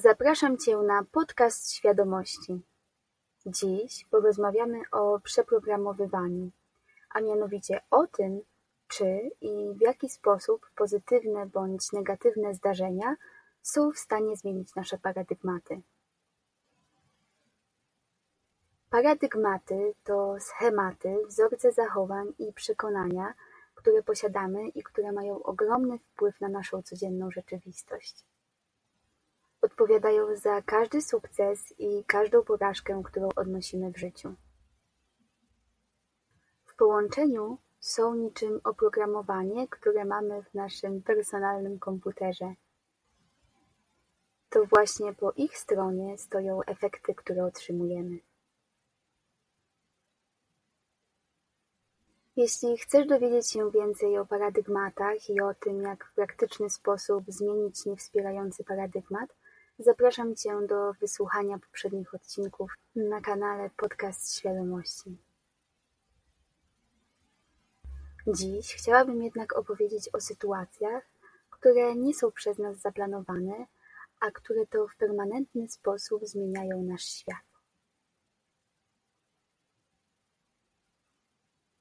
Zapraszam Cię na podcast świadomości. Dziś porozmawiamy o przeprogramowywaniu, a mianowicie o tym, czy i w jaki sposób pozytywne bądź negatywne zdarzenia są w stanie zmienić nasze paradygmaty. Paradygmaty to schematy, wzorce zachowań i przekonania, które posiadamy i które mają ogromny wpływ na naszą codzienną rzeczywistość. Odpowiadają za każdy sukces i każdą porażkę, którą odnosimy w życiu. W połączeniu są niczym oprogramowanie, które mamy w naszym personalnym komputerze. To właśnie po ich stronie stoją efekty, które otrzymujemy. Jeśli chcesz dowiedzieć się więcej o paradygmatach i o tym, jak w praktyczny sposób zmienić niewspierający paradygmat, zapraszam Cię do wysłuchania poprzednich odcinków na kanale Podcast Świadomości. Dziś chciałabym jednak opowiedzieć o sytuacjach, które nie są przez nas zaplanowane, a które to w permanentny sposób zmieniają nasz świat.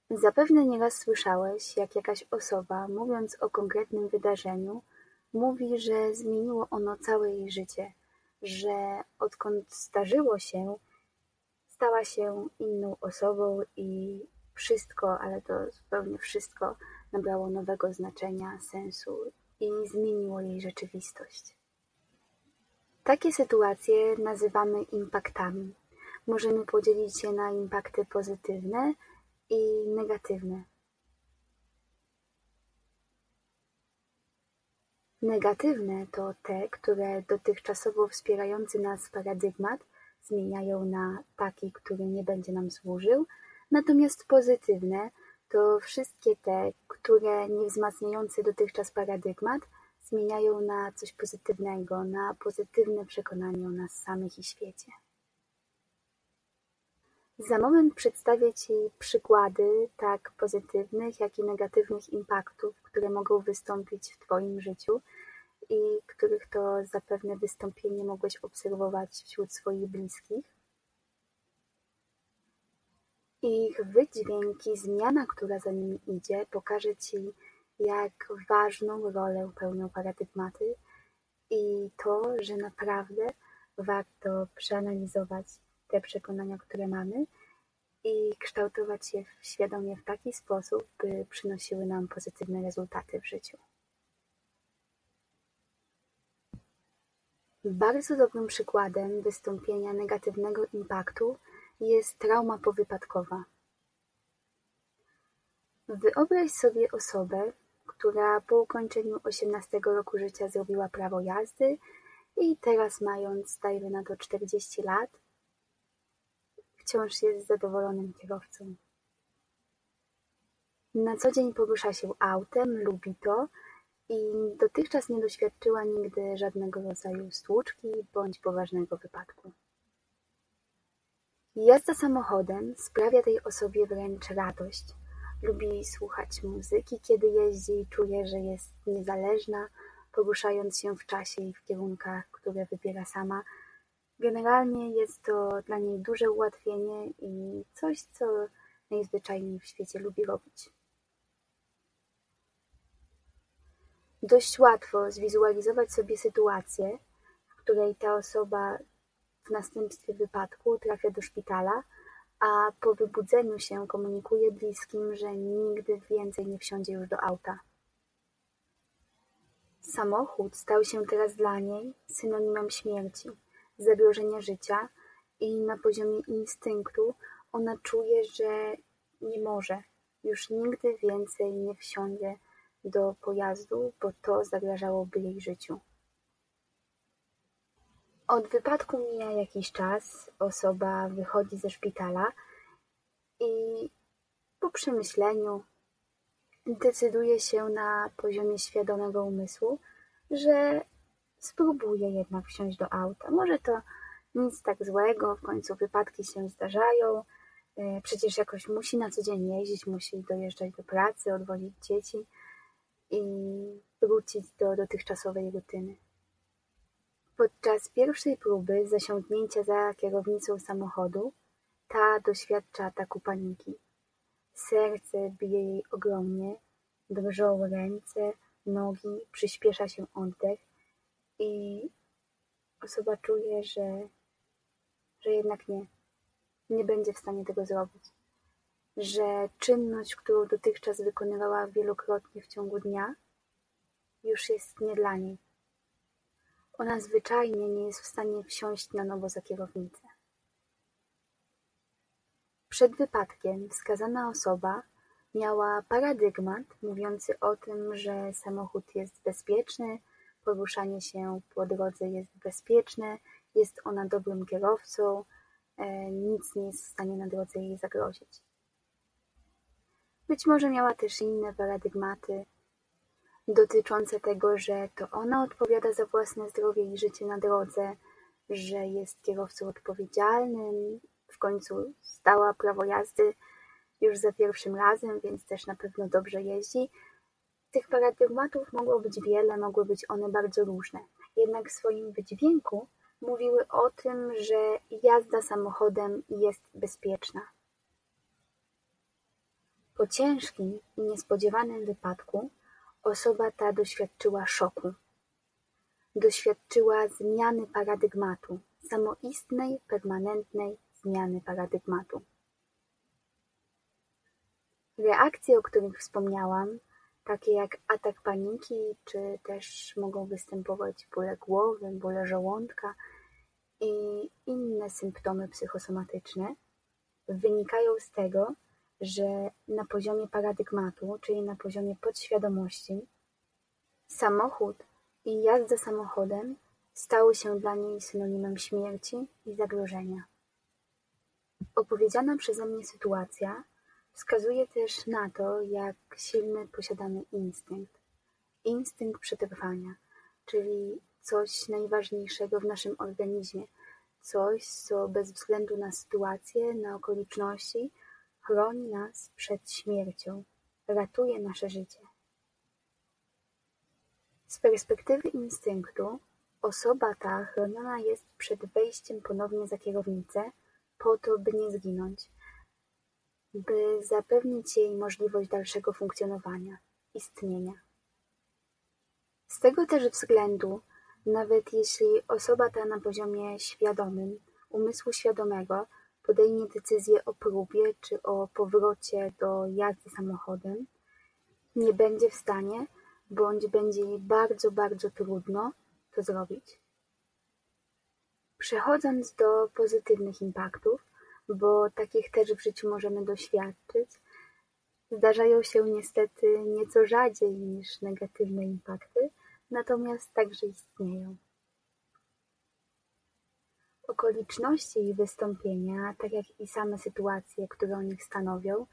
Zapewne nieraz słyszałeś, jak jakaś osoba, mówiąc o konkretnym wydarzeniu, mówi, że zmieniło ono całe jej życie, że odkąd zdarzyło się, stała się inną osobą i wszystko, ale to zupełnie wszystko, nabrało nowego znaczenia, sensu i zmieniło jej rzeczywistość. Takie sytuacje nazywamy impaktami. Możemy podzielić je na impakty pozytywne i negatywne. Negatywne to te, które dotychczasowo wspierający nas paradygmat zmieniają na taki, który nie będzie nam służył, natomiast pozytywne to wszystkie te, które nie wzmacniający dotychczas paradygmat zmieniają na coś pozytywnego, na pozytywne przekonanie o nas samych i świecie. Za moment przedstawię Ci przykłady tak pozytywnych, jak i negatywnych impaktów, które mogą wystąpić w Twoim życiu i których to zapewne wystąpienie mogłeś obserwować wśród swoich bliskich. Ich wydźwięki, zmiana, która za nimi idzie, pokaże Ci, jak ważną rolę pełnią paradygmaty i to, że naprawdę warto przeanalizować te przekonania, które mamy i kształtować je świadomie w taki sposób, by przynosiły nam pozytywne rezultaty w życiu. Bardzo dobrym przykładem wystąpienia negatywnego impaktu jest trauma powypadkowa. Wyobraź sobie osobę, która po ukończeniu 18 roku życia zrobiła prawo jazdy i teraz mając, dajmy na to 40 lat, wciąż jest zadowolonym kierowcą. Na co dzień porusza się autem, lubi to i dotychczas nie doświadczyła nigdy żadnego rodzaju stłuczki bądź poważnego wypadku. Jazda samochodem sprawia tej osobie wręcz radość. Lubi słuchać muzyki, kiedy jeździ i czuje, że jest niezależna, poruszając się w czasie i w kierunkach, które wybiera sama, Generalnie jest to dla niej duże ułatwienie i coś, co najzwyczajniej w świecie lubi robić. Dość łatwo zwizualizować sobie sytuację, w której ta osoba w następstwie wypadku trafia do szpitala, a po wybudzeniu się komunikuje bliskim, że nigdy więcej nie wsiądzie już do auta. Samochód stał się teraz dla niej synonimem śmierci zagrożenia życia i na poziomie instynktu ona czuje, że nie może, już nigdy więcej nie wsiądzie do pojazdu, bo to zagrażałoby jej życiu. Od wypadku mija jakiś czas, osoba wychodzi ze szpitala i po przemyśleniu decyduje się na poziomie świadomego umysłu, że spróbuję jednak wsiąść do auta. Może to nic tak złego, w końcu wypadki się zdarzają. E, przecież jakoś musi na co dzień jeździć, musi dojeżdżać do pracy, odwozić dzieci i wrócić do dotychczasowej rutyny. Podczas pierwszej próby zasiągnięcia za kierownicą samochodu ta doświadcza ataku paniki. Serce bije jej ogromnie, drżą ręce, nogi, przyspiesza się oddech i osoba czuje, że, że jednak nie, nie będzie w stanie tego zrobić. Że czynność, którą dotychczas wykonywała wielokrotnie w ciągu dnia, już jest nie dla niej. Ona zwyczajnie nie jest w stanie wsiąść na nowo za kierownicę. Przed wypadkiem wskazana osoba miała paradygmat mówiący o tym, że samochód jest bezpieczny, poruszanie się po drodze jest bezpieczne, jest ona dobrym kierowcą, e, nic nie jest w stanie na drodze jej zagrozić. Być może miała też inne paradygmaty dotyczące tego, że to ona odpowiada za własne zdrowie i życie na drodze, że jest kierowcą odpowiedzialnym, w końcu zdała prawo jazdy już za pierwszym razem, więc też na pewno dobrze jeździ. Tych paradygmatów mogło być wiele, mogły być one bardzo różne. Jednak w swoim wydźwięku mówiły o tym, że jazda samochodem jest bezpieczna. Po ciężkim i niespodziewanym wypadku osoba ta doświadczyła szoku. Doświadczyła zmiany paradygmatu, samoistnej, permanentnej zmiany paradygmatu. Reakcje, o których wspomniałam, takie jak atak paniki, czy też mogą występować bóle głowy, bóle żołądka i inne symptomy psychosomatyczne, wynikają z tego, że na poziomie paradygmatu, czyli na poziomie podświadomości, samochód i jazda samochodem stały się dla niej synonimem śmierci i zagrożenia. Opowiedziana przeze mnie sytuacja wskazuje też na to, jak silny posiadamy instynkt. Instynkt przetrwania, czyli coś najważniejszego w naszym organizmie, coś, co bez względu na sytuację, na okoliczności, chroni nas przed śmiercią, ratuje nasze życie. Z perspektywy instynktu, osoba ta chroniona jest przed wejściem ponownie za kierownicę po to, by nie zginąć, by zapewnić jej możliwość dalszego funkcjonowania, istnienia. Z tego też względu, nawet jeśli osoba ta na poziomie świadomym, umysłu świadomego, podejmie decyzję o próbie czy o powrocie do jazdy samochodem, nie będzie w stanie, bądź będzie jej bardzo, bardzo trudno to zrobić. Przechodząc do pozytywnych impaktów, bo takich też w życiu możemy doświadczyć, zdarzają się niestety nieco rzadziej niż negatywne impakty, natomiast także istnieją. Okoliczności ich wystąpienia, tak jak i same sytuacje, które o nich stanowią,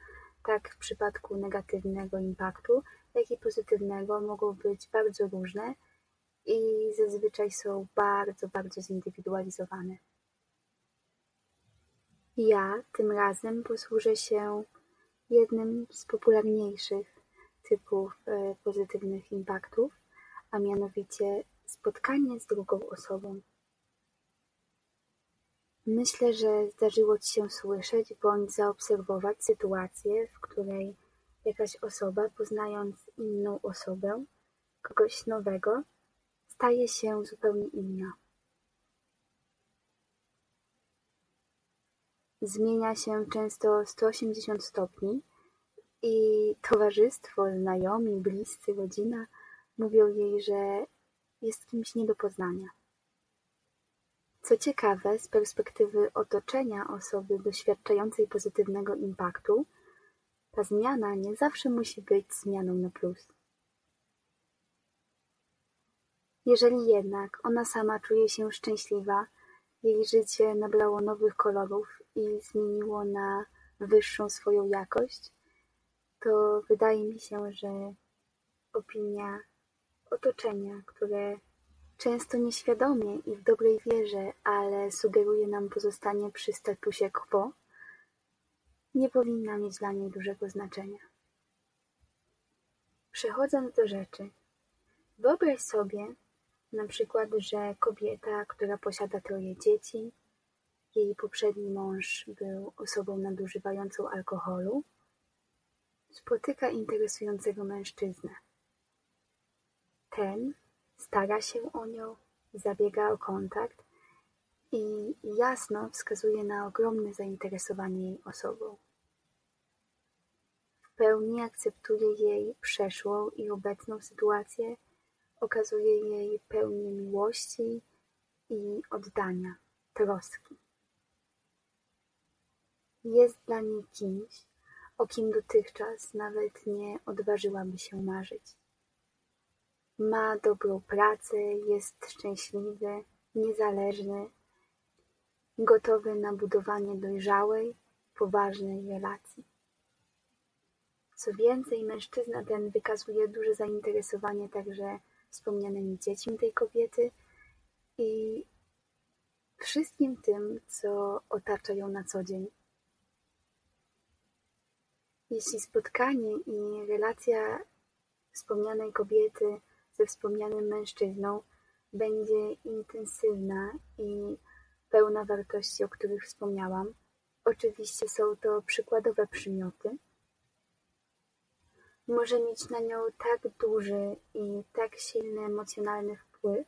tak w przypadku negatywnego impaktu, jak i pozytywnego mogą być bardzo różne i zazwyczaj są bardzo, bardzo zindywidualizowane. Ja tym razem posłużę się jednym z popularniejszych typów e, pozytywnych impaktów, a mianowicie spotkanie z drugą osobą. Myślę, że zdarzyło Ci się słyszeć bądź zaobserwować sytuację, w której jakaś osoba, poznając inną osobę, kogoś nowego, staje się zupełnie inna. Zmienia się często 180 stopni i towarzystwo, znajomi, bliscy, rodzina mówią jej, że jest kimś nie do poznania. Co ciekawe, z perspektywy otoczenia osoby doświadczającej pozytywnego impaktu, ta zmiana nie zawsze musi być zmianą na plus. Jeżeli jednak ona sama czuje się szczęśliwa, jej życie nabrało nowych kolorów i zmieniło na wyższą swoją jakość, to wydaje mi się, że opinia otoczenia, które Często nieświadomie i w dobrej wierze, ale sugeruje nam pozostanie przy statusie quo, nie powinna mieć dla niej dużego znaczenia. Przechodząc do rzeczy, wyobraź sobie, Na przykład, że kobieta, która posiada troje dzieci, jej poprzedni mąż był osobą nadużywającą alkoholu, spotyka interesującego mężczyznę. Ten stara się o nią, zabiega o kontakt i jasno wskazuje na ogromne zainteresowanie jej osobą. W pełni akceptuje jej przeszłą i obecną sytuację, okazuje jej pełnię miłości i oddania, troski. Jest dla niej kimś, o kim dotychczas nawet nie odważyłaby się marzyć. Ma dobrą pracę, jest szczęśliwy, niezależny, gotowy na budowanie dojrzałej, poważnej relacji. Co więcej, mężczyzna ten wykazuje duże zainteresowanie także wspomnianymi dziećmi tej kobiety i wszystkim tym, co otacza ją na co dzień. Jeśli spotkanie i relacja wspomnianej kobiety ze wspomnianym mężczyzną będzie intensywna i pełna wartości, o których wspomniałam, oczywiście są to przykładowe przymioty, może mieć na nią tak duży i tak silny emocjonalny wpływ,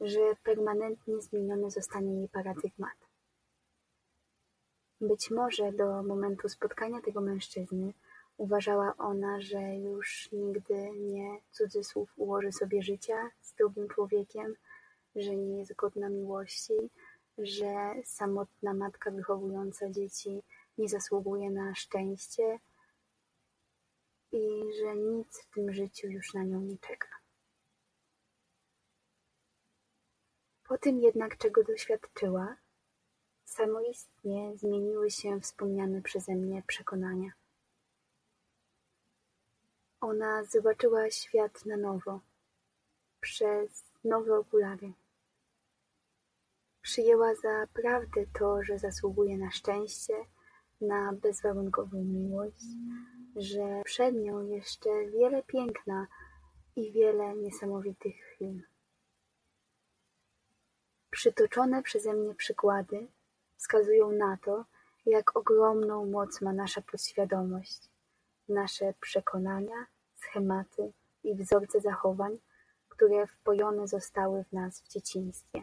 że permanentnie zmieniony zostanie jej paradygmat. Być może do momentu spotkania tego mężczyzny uważała ona, że już nigdy nie cudzysłów ułoży sobie życia z drugim człowiekiem, że nie jest godna miłości, że samotna matka wychowująca dzieci nie zasługuje na szczęście i że nic w tym życiu już na nią nie czeka. Po tym jednak, czego doświadczyła, samoistnie zmieniły się wspomniane przeze mnie przekonania. Ona zobaczyła świat na nowo, przez nowe okulary. Przyjęła za prawdę to, że zasługuje na szczęście, na bezwarunkową miłość, że przed nią jeszcze wiele piękna i wiele niesamowitych chwil. Przytoczone przeze mnie przykłady wskazują na to, jak ogromną moc ma nasza podświadomość, nasze przekonania, schematy i wzorce zachowań, które wpojone zostały w nas w dzieciństwie.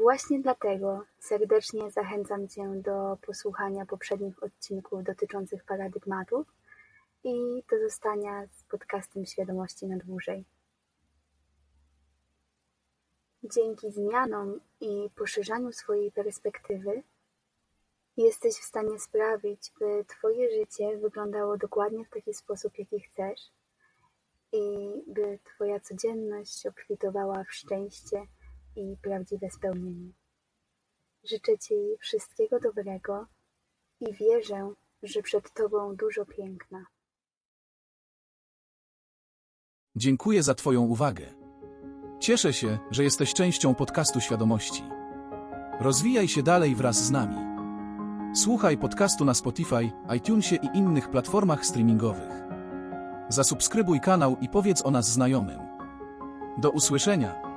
Właśnie dlatego serdecznie zachęcam Cię do posłuchania poprzednich odcinków dotyczących paradygmatów i do zostania z podcastem Świadomości na dłużej. Dzięki zmianom i poszerzaniu swojej perspektywy jesteś w stanie sprawić, by Twoje życie wyglądało dokładnie w taki sposób, jaki chcesz i by Twoja codzienność obfitowała w szczęście i prawdziwe spełnienie. Życzę Ci wszystkiego dobrego i wierzę, że przed Tobą dużo piękna. Dziękuję za Twoją uwagę. Cieszę się, że jesteś częścią podcastu świadomości. Rozwijaj się dalej wraz z nami. Słuchaj podcastu na Spotify, iTunesie i innych platformach streamingowych. Zasubskrybuj kanał i powiedz o nas znajomym. Do usłyszenia.